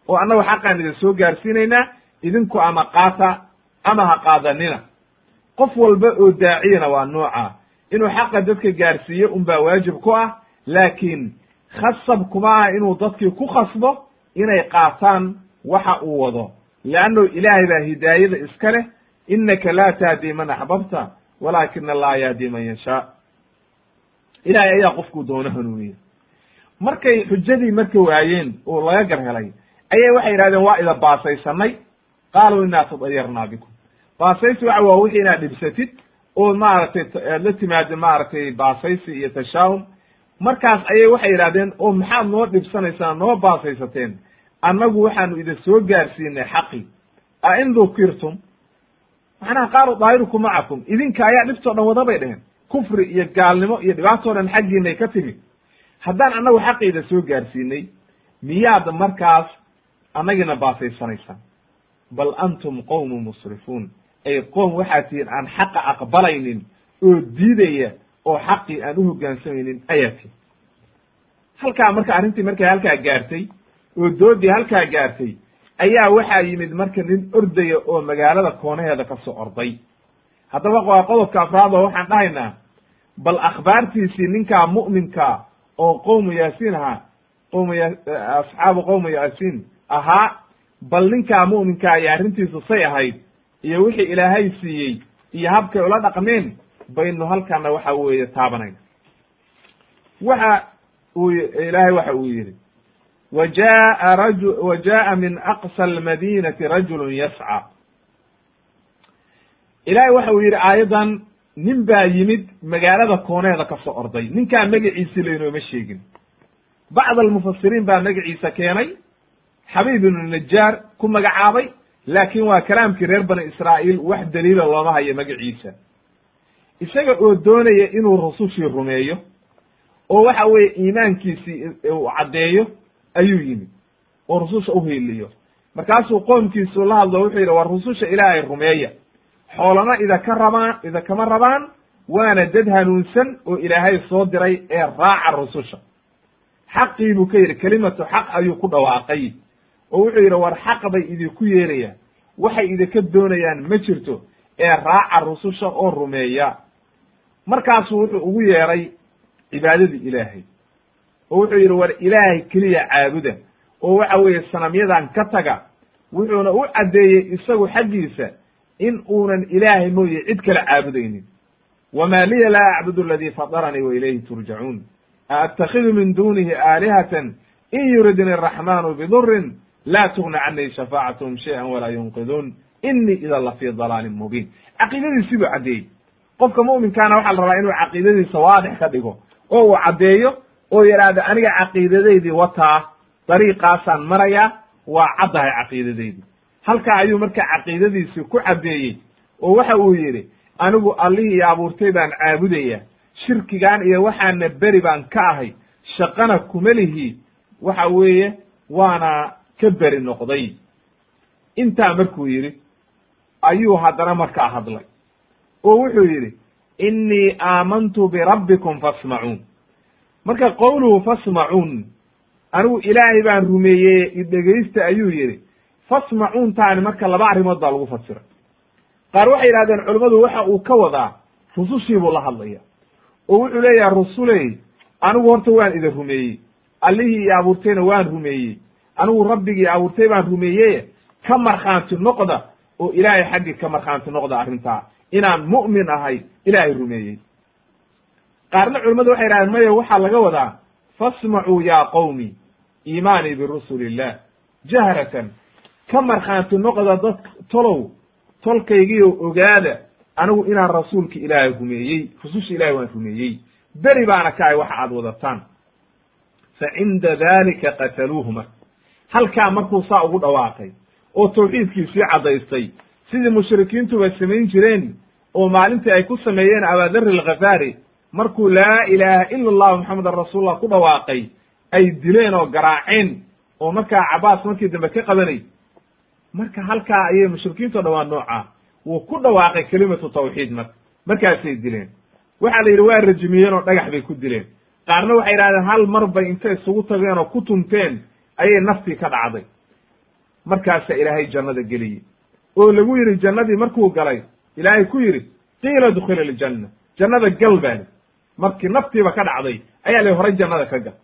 oo annagu xaqaan ida soo gaarsiinaynaa idinku ama qaata ama ha qaadanina. Qof walba oo daaciyana waa nooca. Inuu xaqa dadka gaarsiiyo unbaa waajib ku ah laakiin khasab kuma ah inuu dadkii ku khasbo inay qaataan waxa uu wado. Leanno ilaahay baa hidaayada iska leh innaka laa tahdi man axbabta walaakina allaha yahdi man yashaa. Ilahay ayaa qofkuu doono hanuuniya markay xujadii marka waayeen oo laga gar helay ayay waxay yidhahdeen waa ida baasaysanay. Qaaluu inaa tadayarnaa bikum. Baasaysi waxa waa wixii inaad dhibsatid oo maaragtay aad la timaado maaragtay baasaysi iyo tashaahum markaas ayay waxay yidhahdeen oo maxaad noo dhibsanaysaan noo baasaysateen annagu waxaanu idin soo gaarsiinay xaqi. A in dukirtum. Macnaha qaalu daahirukum macakum idinka ayaa dhibtoo dhan wada bay dheheen kufri iyo gaalnimo iyo dhibaatoo dhan xaggiinay ka timid haddaan annagu xaqiida soo gaarsiinay miyaad markaas annagina baasaysanaysaan bal antum qowmu musrifuun. Ay qoom waxaad tihiin aan xaqa aqbalaynin oo diidaya oo xaqii aan u hoggaansamaynin ayaa tihin halkaa marka arrintii markay halkaa gaartay oo doodii halkaa gaartay ayaa waxaa yimid marka nin ordaya oo magaalada koonaheeda ka soo orday. Haddaba waa qodobka afraad oo waxaan dhahaynaa bal akhbaartiisii ninkaa mu'minkaa oo qowmu yaasiin ahaa qowmu ya asxaabu qowmu yaasiin ahaa bal ninkaa mu'minkaa iyo arrintiisu say ahayd iyo wixii ilaahay siiyey iyo habkay ula dhaqmeen baynu halkana waxa weeye taabanayna waxa uu ilaahay waxa uu yidhi wa jaa raju wa min aqsa almadinati rajulun yascى ilaahay waxa uu yidhi aayaddan nin baa yimid magaalada kooneeda ka soo orday. Ninkaa magaciisi laynooma sheegin. Bacd almufasiriin baa magaciisa keenay xabiib ibnu najaar ku magacaabay laakiin waa kalaamkii reer bani israa'iil wax daliila looma hayo magaciisa isaga oo doonaya inuu rusushii rumeeyo oo waxa weeye iimaankiisii uu caddeeyo ayuu yimid oo rususha uhiiliyo markaasuu qoomkiisu la hadlo wuxuu yidhi war rususha ilaahay rumeeya. Xoolana idaka rabaan idakama rabaan waana dad hanuunsan oo ilaahay soo diray ee raaca rususha. Xaqii buu ka yidhi kelimatu xaq ayuu ku dhawaaqay. Oo wuxuu yidhi war xaq bay idinku yeerayaan waxay idinka doonayaan ma jirto ee raaca rususha oo rumeeya markaasuu wuxuu ugu yeeray cibaadadii ilaahay. Oo wuxuu yidhi war ilaahay keliya caabuda. Oo waxa weeye sanamyadan ka taga wuxuuna u caddeeyey isagu xaggiisa in uunan ilaahay mooye cid kale caabudaynin. Wma liya laa acbudu aladii fadaranii wa ilayhi turjacuun. Aattakhidu min dunihi aalihatan? In yuridni araxmanu bidurin laa tugni canii shafaacatuhum shayئa walaa yunqiduun inii idan la fii dalaalin mubiin. Caqiidadiisi buu caddeeyey qofka mu'minkaana waxaa la rabaa inuu caqiidadiisa waadix ka dhigo oo uu caddeeyo oo yidhaahdo aniga caqiidadaydii wataa dariiqaasaan marayaa waa caddahay caqiidadaydii halkaa ayuu marka caqiidadiisii ku caddeeyey oo waxa uu yidhi anigu allihii abuurtay baan caabudaya shirkigan iyo waxaana beri baan ka ahay shaqana kuma lihi. Waxa weeye waana ka beri noqday. Intaa markuu yidhi ayuu haddana markaa hadlay oo wuxuu yidhi innii aamantu birabbikum fasmacuun marka qowluhu fasmacuun anigu ilaahay baan rumeeyey idhegaysta ayuu yidhi fasmacuun taani marka laba arrimood baa lagu fasiray qaar waxay yidhahdeen culimmadu waxa uu ka wadaa rusushii buu la hadlaya oo wuxuu leeyahay rusuley anigu horta waan idin rumeeyey. Allihii i abuurtayna waan rumeeyey. Anigu rabbigii abuurtay baan rumeeyeye ka markhaanti noqda oo ilaahay xaggii ka markhaanti noqda arrintaa inaan mu'min ahay ilaahay rumeeyey. Qaarna culimmadu waxay yidhahdeen maya waxaa laga wadaa fasmacuu yaa qowmi iimaanii birusuli illah jahratan ka markhaanti noqda dad tolow tolkaygiio ogaada anigu inaan rasuulka ilaahay rumeeyey rususha ilahay waan rumeeyey. Beri baana ka ahay waxa aad wadataan. Fa cinda dalika qataluuhu marka halkaa markuu saa ugu dhawaaqay oo tawxiidkiisii caddaystay sidii mushrikiintuba samayn jireen oo maalintii ay ku sameeyeen abaadari alkhafaari markuu laa ilaaha ila allahu maxamedan rasuulullah ku dhawaaqay ay dileen oo garaaceen oo markaa cabaas markii dambe ka qabanay. Marka halkaa ayay mushrikiinto dhan waa noocaa wuu ku dhawaaqay kelimatu tawxiid marka markaasay dileen. Waxaa la yidhi waa rajimiyeen oo dhagax bay ku dileen. Qaarna waxay yidhahdeen hal mar bay intay isugu tageen oo ku tunteen ayay naftii ka dhacday. Markaasaa ilaahay jannada geliyey oo lagu yidhi jannadii markuu galay ilaahay ku yidhi qiila dukhila aljanna. Jannada gal baa li markii naftiiba ka dhacday ayaa la horay jannada ka gal.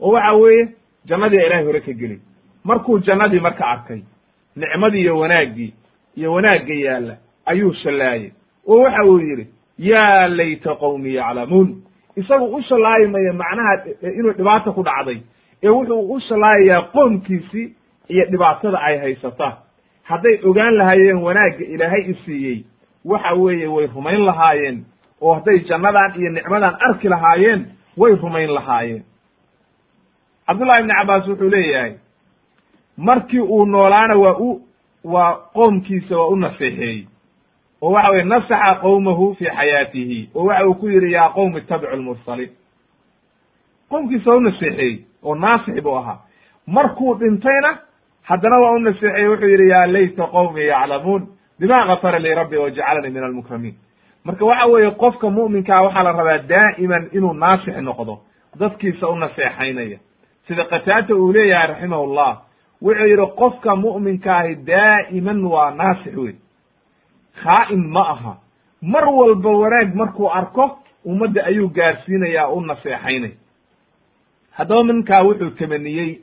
Oo waxa weeye jannadii a ilahay hore ka geliy markuu jannadii marka arkay nicmadii iyo wanaaggii iyo wanaagga yaalla ayuu shallaayey oo waxa uu yidhi yaa layta qowmi yaclamuun. Isagu u shallaayi maya macnaha inuu dhibaata ku dhacday. Ee wuxuu u shallaayayaa qoomkiisii iyo dhibaatada ay haysata hadday ogaan lahaayeen wanaagga ilaahay i siiyey waxa weeye way rumayn lahaayeen. Oo hadday jannadan iyo nicmadan arki lahaayeen way rumayn lahaayeen. Cabdullahi ibni cabbaas wuxuu leeyahay markii uu noolaana waa u waa qoomkiisa waa u naseexeeyey oo waxa weye nasaxa qowmahu fi xayaatihi. Oo waxa uu ku yidhi yaa qowm ittabicu lmursaliin qoomkiisa waa u naseexeeyey oo naasix buu ahaa. Markuu dhintayna haddana waa u naseexeeyey wuxuu yidhi yaa layta qowmi yaclamuun. Bima gafara lii rabbi wajacalanii min almukramiin. Marka waxa weeye qofka mu'minkaa waxaa la rabaa daa'iman inuu naasix noqdo dadkiisa u naseexaynaya sida qataata uu leeyahay raximahullah wuxuu yidhi qofka mu'minkaahi daa'iman waa naasix wey khaa'in ma aha. Mar walba wanaag markuu arko ummadda ayuu gaarsiinaya u naseexaynay haddaba ninkaa wuxuu tamaniyey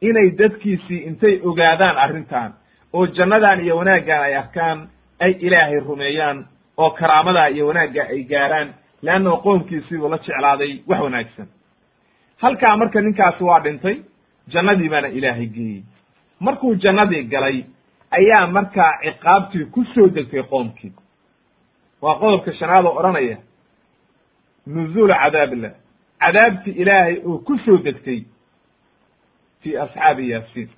inay dadkiisii intay ogaadaan arrintan oo jannadan iyo wanaaggan ay arkaan ay ilaahay rumeeyaan oo karaamadaa iyo wanaagga ay gaaraan leannahu qoomkiisiibuu la jeclaaday wax wanaagsan. Halkaa marka ninkaasi waa dhintay jannadii baana ilaahay geeyey. Markuu jannadii galay ayaa markaa ciqaabtii ku soo degtay qoomkii. Waa qodobka shanaad oo odhanaya nuzuulu cadaabillah cadaabtii ilaahay oo ku soo degtay fi asxaabi yaasiin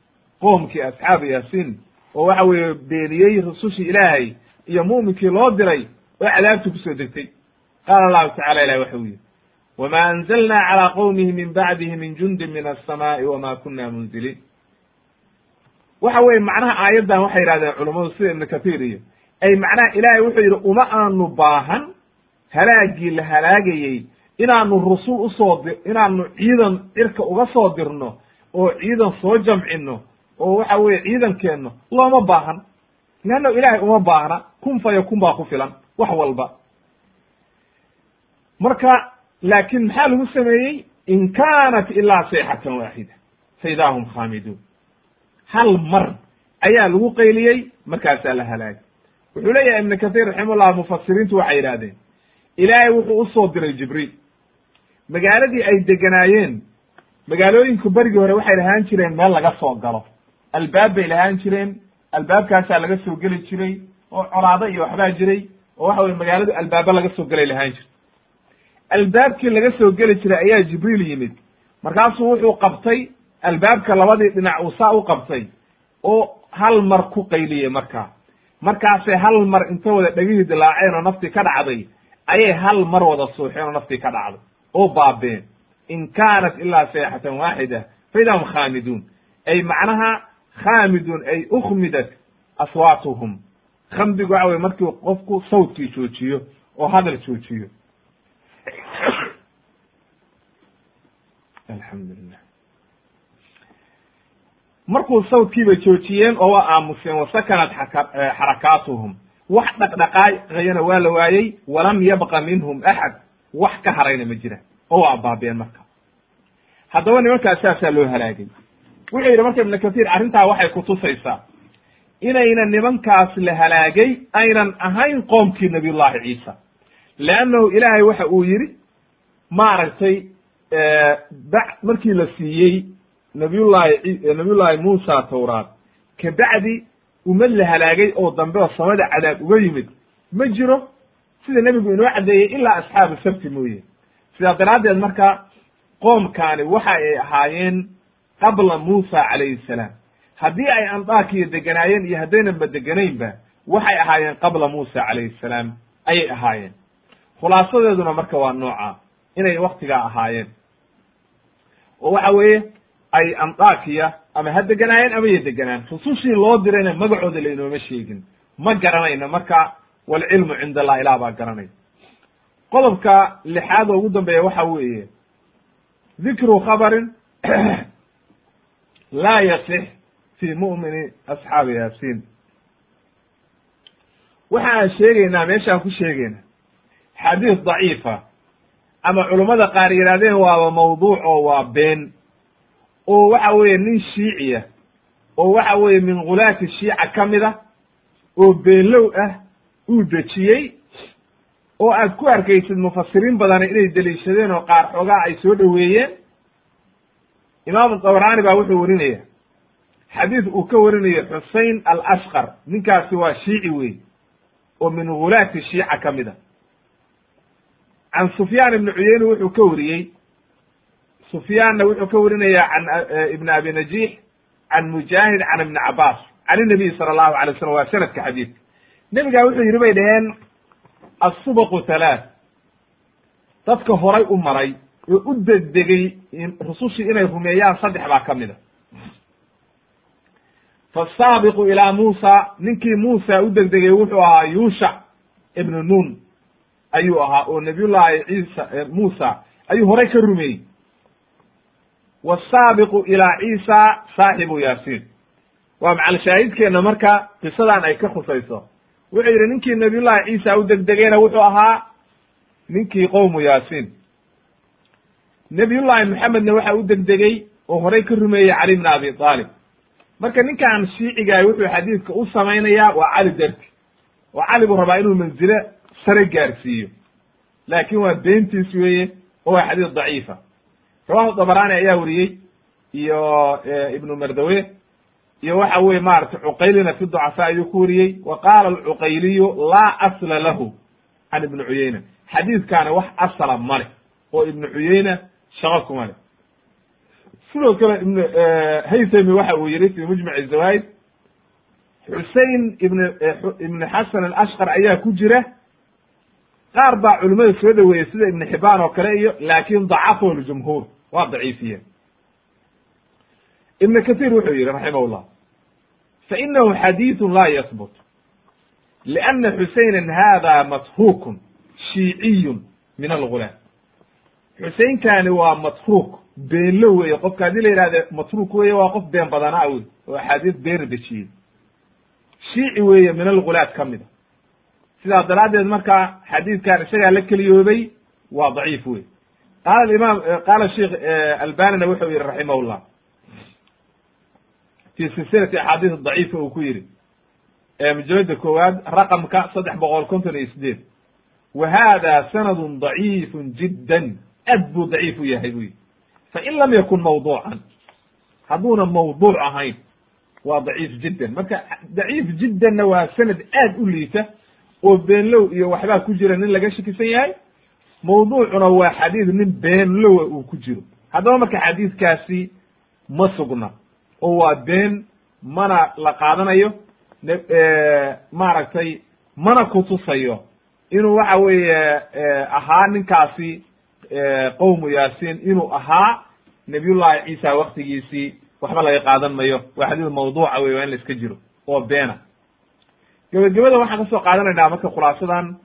qoomkii asxaabi yaasiin oo waxa weeye beeniyey rusushii ilaahay iyo muminkii loo diray oo cadaabtii ku soo degtay. Qaala allahu tacala ilahi waxau yidhi wma anzlna calى qowmihi min bacdihi min jundi min aلsamaa'i wma kuna munziliin. Waxa weye macnaha aayaddan waxay yidhahdeen culammadu sida ibnu katiir iyo ay macnaha ilaahay wuxuu yidhi uma aanu baahan halaagii la halaagayey inaanu rusul u soo di inaanu ciidan cirka uga soo dirno oo ciidan soo jamcino oo waxa weye ciidankeenno looma baahan. Leanna ilaahay uma baahna kun fa yakun baa ku filan wax walba. Marka laakin maxaa lagu sameeyey? In kaanat ilaa sayxatan waaxida fa idaa hum khaamiduun. Hal mar ayaa lagu qayliyey markaasaa la halaagay. Wuxuu leeyahay ibnu kathiir raximahullah mufasiriintu waxay yidhahdeen ilaahay wuxuu u soo diray jibriil. Magaaladii ay deganaayeen magaalooyinku berigii hore waxay lahaan jireen meel laga soo galo. Albaab bay lahaan jireen albaabkaasaa laga soo geli jiray oo colaado iyo waxbaa jiray oo waxa weye magaaladu albaaba laga soo gelay lahaan jir. Albaabkii laga soo geli jiray ayaa jibriil yimid. Markaasuu wuxuu qabtay albaabka labadii dhinac uu saa u qabtay oo hal mar ku qayliyey markaa markaasay hal mar inta wada dhegihii dilaaceen oo naftii ka dhacday ayay hal mar wada suuxeen oo naftii ka dhacday oo baabeen in kaanat ilaa sayxatan waaxida fa idaa hum khaamiduun ay macnaha khaamidun ay ukhmidat aswaatuhum khamdigu waxa weye markii qofku sawdkii joojiyo oo hadal joojiyo alxamdulilah markuu sawdkiiba joojiyeen oo waa aamuseen wasakanat xarakaatuhum wax dhaqdhaqaaqayana waa la waayey walam yabqa minhum axad wax ka harayna ma jira oo waa baabeen marka. Haddaba nimankaas saasaa loo halaagay wuxuu yidhi marka ibnu kathiir arrintaa waxay kutusaysaa inayna nimankaas la halaagay aynan ahayn qoomkii nabiyullahi ciisa. Leannahu ilaahay waxa uu yidhi maaragtay ba markii la siiyey nabiyullahi nabiyullaahi muusa tawraad kabacdi ummad la halaagay oo dambe oo samada cadaab uga yimid. Ma jiro sida nebigu inoo caddeeyey ilaa asxaabu sabti mooye sidaa daraaddeed marka qoomkaani waxa ay ahaayeen qabla muusa calayhi salaam. Haddii ay andaakiya deganaayeen iyo haddaynanba deganaynba waxay ahaayeen qabla muusa calayhi salaam ayay ahaayeen. Khulaasadeeduna marka waa nooca inay waktigaa ahaayeen. Oo waxa weeye ay andakiya ama ha deganaayeen ama ya deganaan. Rusushii loo dirayna magacooda laynooma sheegin. Ma garanayno marka walcilmu cind allah ilah baa garanay qodobka lixaad oo ugu dambeeya waxa weeye dikru khabarin laa yasix fi mu'mini asxaabi yaasiin. Waxa aan sheegaynaa meeshaan ku sheegayna xadiis daciifa ama culummada qaar yidhahdeen waaba mawduuc oo waa been oo waxa weeye nin shiiciya oo waxa weeye min khulaati shiica ka mid a oo beenlow ah uu dejiyey oo aad ku arkaysid mufasiriin badani inay deliishadeen oo qaar xoogaa ay soo dhoweeyeen imaamu dabraani baa wuxuu warinaya xadiis uu ka warinayo xusein al ashqar ninkaasi waa shiici wey oo min khulaati shiica ka mid a. Can sufyaan ibni cuyeyne wuxuu ka wariyey sufyaanna wuxuu ka warinaya can ibn abi najiix can mujaahid can ibni cabaas can inabiy sala allahu alay wasalam waa sanadka xadiidka. Nebigaa wuxuu yidhi bay dhaheen asubaqu halaath dadka horay u maray oo u degdegay rusushii inay rumeeyaan saddex baa ka mid a fasaabiqu ilaa muusa ninkii muusa u degdegay wuxuu ahaa yuushac ibnu nun ayuu ahaa oo nabiyullaahi ciisa muusa ayuu horay ka rumeeyey wasaabiqu ilaa ciisa saaxibu yaasiin waa macal shaahidkeenna marka qisadan ay ka khusayso wuxuu yidhi ninkii nabiyullahi ciisa u degdegayna wuxuu ahaa ninkii qowmu yaasiin. Nabiyullaahi maxamedna waxa u degdegay oo horay ka rumeeyey cali bna abi aalib marka ninkan shiicigaah wuxuu xadiidka u samaynayaa waa cali darti. Oo cali buu rabaa inuu manzile sare gaarsiiyo. Laakin waa beentiis weeye oo waa xadiis daciifa. Rawahu dabrani ayaa weriyey iyo ibnu mardawe iyo waxa weye maratay cuqaylina fi ducafaa ayuu ku wariyey wa qaala alcuqayliyu laa asla lahu can ibni cuyeyna xadiidkaani wax asala male oo ibnu cuyeyna shaqo kuma le sidoo kale ibn haythami waxa uu yihi fi mujmac zawaid xusein ibn ibn xasan alashqar ayaa ku jira. Qaar baa culimada soo dhoweeyey sida ibn xibaan oo kale iyo laakin dacafahu ljumhuur waa daciifiyeen ibn kathir wuxuu yihi raximah llah fainahu xadiiثu la yahbut liana xuseyna hada matrukun shiiciyun min algulaam xuseynkani waa matruk beenlo weeye qofka haddii la yihahde matruk weye waa qof been badanaa wey oo axaadiis beena dejiyey shiici weeye min algulaad ka mid a sidaa daraaddeed marka xadiidkan isagaa la keliyoobay waa daciif wey qaala imaam qaala sheikh albanina wuxuu yihi raximah fi silsilati axaadiis daciifa uu ku yihi mujalada koowaad raqamka saddex boqol konton iyo sideed wa hada sanadun daciifun jiddan. Aad buu daciif u yahay bu yihi fain lam yakun mawduucan hadduuna mawduuc ahayn waa daciif jiddan. Marka daciif jiddanna waa sanad aad u liita oo beenlow iyo waxbaa ku jira nin laga shakisan yahay. Mawduucuna waa xadiid nin beenlowa uu ku jiro. Haddaba marka xadiidkaasi ma sugna oo waa been mana la qaadanayo maaragtay mana kutusayo inuu waxa weeye ahaa ninkaasi qowmu yaasiin inuu ahaa nabiyullahi ciisa waktigiisii waxba laga qaadan mayo. Waa xadiid mawduuca wey waa in la iska jiro oo beena. Gebagabada waxaan ka soo qaadanaynaa marka khulaasadan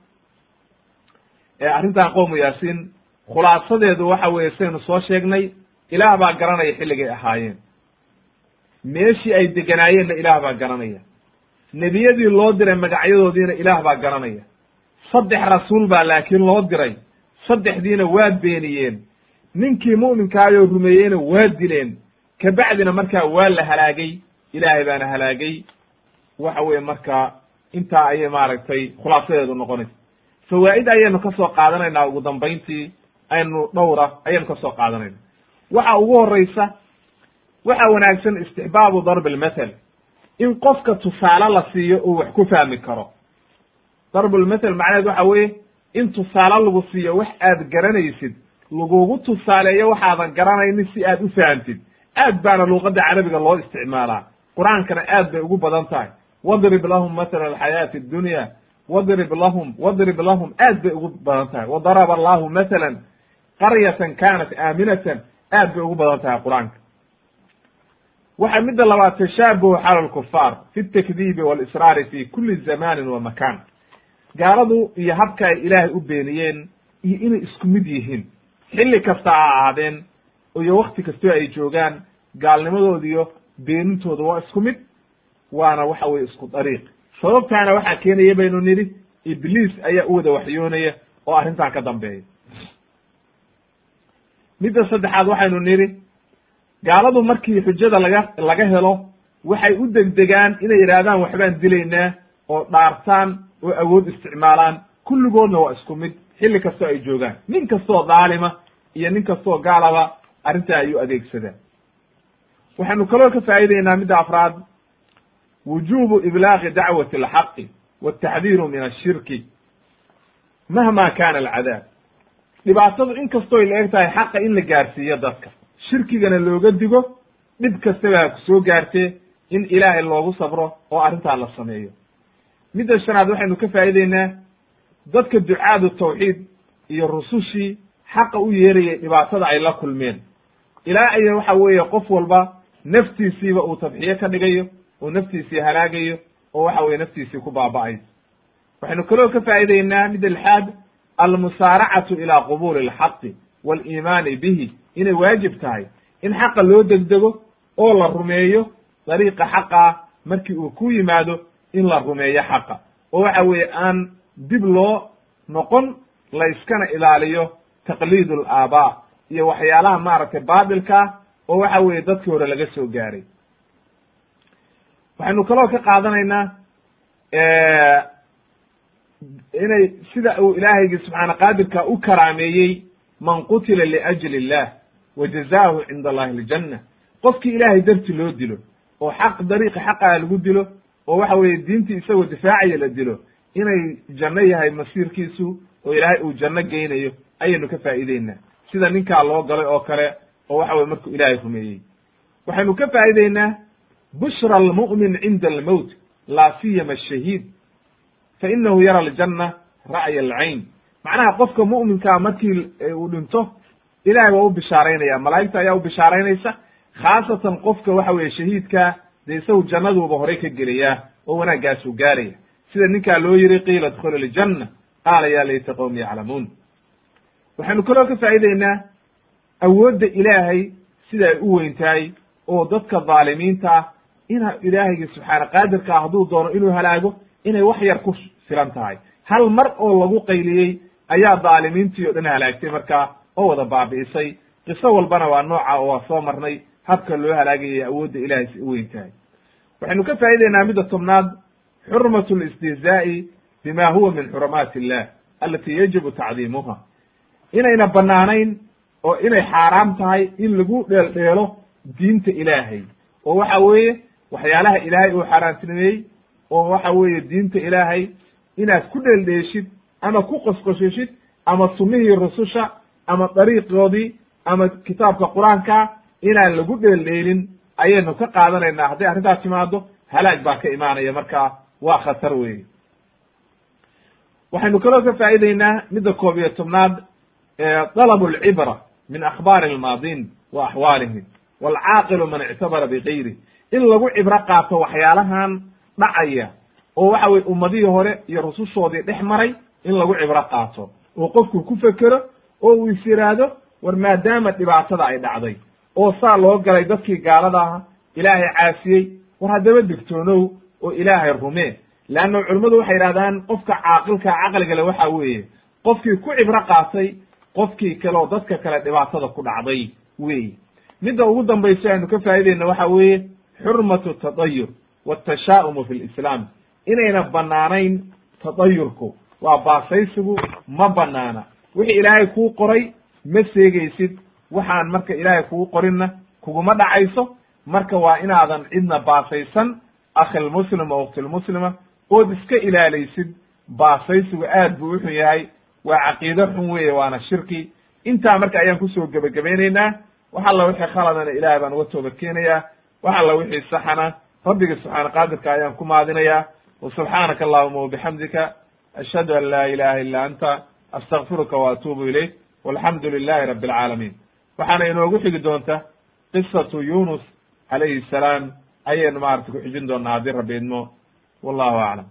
arrintan qowmu yaasiin khulaasadeedu waxa weeye sidaynu soo sheegnay ilaah baa garanaya xilligay ahaayeen meeshii ay deganaayeenna ilaah baa garanaya. Nebiyadii loo diray magacyadoodiina ilaah baa garanaya. Saddex rasuul baa laakiin loo diray. Saddexdiina waa beeniyeen. Ninkii mu'minkaayoo rumeeyeyna waa dileen. Kabacdina markaa waa la halaagay. Ilaahay baana halaagay. Waxa weeye marka intaa ayay maaragtay khulaasadeedu noqonaysa. Fawaa'id ayaynu ka soo qaadanaynaa ugu dambayntii. Aynu dhowra ayaynu ka soo qaadanayna waxa ugu horeysa waxa wanaagsan istixbaabu darb lmathel in qofka tusaale la siiyo uu wax ku fahmi karo. Darbulmathel macnaheed waxa weeye in tusaale lagu siiyo wax aad garanaysid lagugu tusaaleeyo waxaadan garanaynin si aad u fahamtid. Aad baana luuqadda carabiga loo isticmaalaa. Qur'aankana aad bay ugu badan tahay. Wadrib lahum mathala alxayaati addunya wadrib lahum wadrib lahum aad bay ugu badan tahay. Wadaraba allahu mathalan qaryatan kanat aaminatan aad bay ugu badan tahay qur'aanka waxa midda labaad tashaabuhu xala lkufaar fi takdiibi walisraari fi kuli zamanin wa makan gaaladu iyo habka ay ilaahay u beeniyeen iyo inay isku mid yihiin. Xilli kasta ha ahaadeen iyo wakti kastoo ay joogaan gaalnimadoodiyo beenintooda waa isku mid waana waxa weye isku dariiq. Sababtaana waxaa keenaya baynu nidhi ibliis ayaa u wada waxyoonaya oo arrintan ka dambeeya. Midda saddexaad waxaynu nidhi gaaladu markii xujada laga laga helo waxay u degdegaan inay yidhaahdaan waxbaan dilaynaa oo dhaartaan oo awood isticmaalaan. Kulligoodna waa isku mid. Xilli kastoo ay joogaan. Nin kastoo dhaalima iyo nin kastoo gaalaba arrintaa ayuu adeegsadaa. Waxaynu kaloo ka faa'ideynaa midda afraad. Wujubu iblaaqi dacwati alxaqi wataxdiiru min ashirki mahma kana alcadaab. Dhibaatadu in kastoy la eg tahay xaqa in la gaarsiiyo dadka shirkigana looga digo dhib kastaba ha ku soo gaartee in ilaahay loogu sabro oo arrintaa la sameeyo. Midda shanaad waxaynu ka faa'ideynaa dadka ducaadu tawxiid iyo rusushii xaqa u yeerayay dhibaatada ay la kulmeen. Ilaa aya waxa weeye qof walba naftiisiiba uu tadxiyo ka dhigayo oo naftiisii halaagayo oo waxa weye naftiisii ku baaba'ayso waxaynu kaloo ka faa'ideynaa midda lixaad almusaaracatu ilaa qubuuli alxaqi waaliimaani bihi inay waajib tahay in xaqa loo degdego oo la rumeeyo dariiqa xaqa markii uu ku yimaado in la rumeeyo xaqa. Oo waxa weeye aan dib loo noqon la iskana ilaaliyo taqliid alaabaa iyo waxyaalaha maaragtay baatilkaa oo waxa weeye dadkii hore laga soo gaaray. Waxaynu kaloo ka qaadanaynaa inay sida uu ilaahaygi subxaana qaadirka u karaameeyey man qutila liajli illah wa jazaahu cinda allahi aljanna qofkii ilaahay darti loo dilo oo xaq dariiqi xaqaa lagu dilo oo waxa weeye diintii isagoo difaacaya la dilo inay janno yahay masiirkiisu oo ilaahay uu janno geynayo ayaynu ka faa'ideynaa sida ninkaa loo galay oo kale oo waxa weye markuu ilaahay rumeeyey waxaynu ka faa'ideynaa bushra almu'min cinda almowt laa siyama ashahiid fa inahu yara aljanna ra'ya alcayn macnaha qofka mu'minkaa markii uu dhinto ilahay waa u bishaaraynaya malaa'igta ayaa u bishaaraynaysa. Khaasatan qofka waxa weeye shahiidkaa dee isagu jannaduuba horay ka gelayaa oo wanaaggaasuu gaaraya. Sida ninkaa loo yiri qiila dkhul aljanna qaala ya layta qowmi yaclamuun. Waxaynu kaloo ka faa'ideynaa awoodda ilaahay sida ay u weyn tahay oo dadka dhaalimiinta ah ina ilaahaygi subxaana qaadirka ah hadduu doono inuu halaago inay wax yar ku filan tahay. Hal mar oo lagu qayliyey ayaa dhaalimiintii o dhan halaagtay markaa oo wada baabi'isay. Qiso walbana waa nooca oo waa soo marnay. Habka loo halaagayay awoodda ilahay si u weyn tahay. Waxaynu ka faa'ideynaa midda tobnaad. Xurmatu listihzaa'i bima huwa min xurumaati illah alati yajibu tacdiimuha. Inayna banaanayn oo inay xaaraam tahay in lagu dheeldheelo diinta ilaahay. Oo waxa weeye waxyaalaha ilaahay uu xaaraantinimeeyey oo waxa weeye diinta ilaahay inaad ku dheeldheeshid ama ku qosqoshishid ama sunnihii rususha ama dariiqoodii ama kitaabka qur'aanka inaan lagu dheeldheelin ayaynu ka qaadanaynaa hadday arrintaas timaado halaag baa ka imaanaya markaa waa khatar weeye. Waxaynu kaloo ka faa'ideynaa midda koob iyo tobnaad dalabu alcibra min akhbaari almaadin wa axwaalihim waalcaaqilu man ictabara bigayri in lagu cibro qaato waxyaalahan dhacaya oo waxa weye ummadihii hore iyo rusushoodii dhex maray in lagu cibro qaato. Oo qofku ku fekero oo uu is yidhaahdo war maadaama dhibaatada ay dhacday oo saa loo galay dadkii gaalada aha ilaahay caasiyey war haddaba digtoonow oo ilaahay rumee. Leanna culimmadu waxay yidhahdaan qofka caaqilka caqligale waxa weeye qofkii ku cibro qaatay qofkii kale oo dadka kale dhibaatada ku dhacday weeye. Midda ugu dambayso aynu ka faa'ideyna waxa weeye xurmatu tadayur watashaa'umu fi lislaam inayna banaanayn tadayurku waa baasaysigu ma banaana wixii ilaahay kuu qoray ma seegaysid. Waxaan marka ilaahay kugu qorinna kuguma dhacayso. Marka waa inaadan cidna baasaysan akhilmuslim oo uktilmuslima ood iska ilaalaysid. Baasaysigu aad buu uxun yahay waa caqiido xun weeye waana shirki. Intaa marka ayaan ku soo gebagabaynaynaa wax alla wixii khaladana ilahay baan uga tooba keenayaa wax alla wixii saxana rabbiga subxaana qaadirka ayaan ku maadinayaa. Wa subxaanaka allahuma wabixamdika ashhadu an laa ilaha illa anta astakfiruka wa atuubu ilayk walxamdu lilahi rabi alcaalamiin waxaana inoogu xigi doonta qisatu yunus calayhi salaam ayaynu maarata ku xijin doonaa haddii rabbi idmo. Wallahu aclam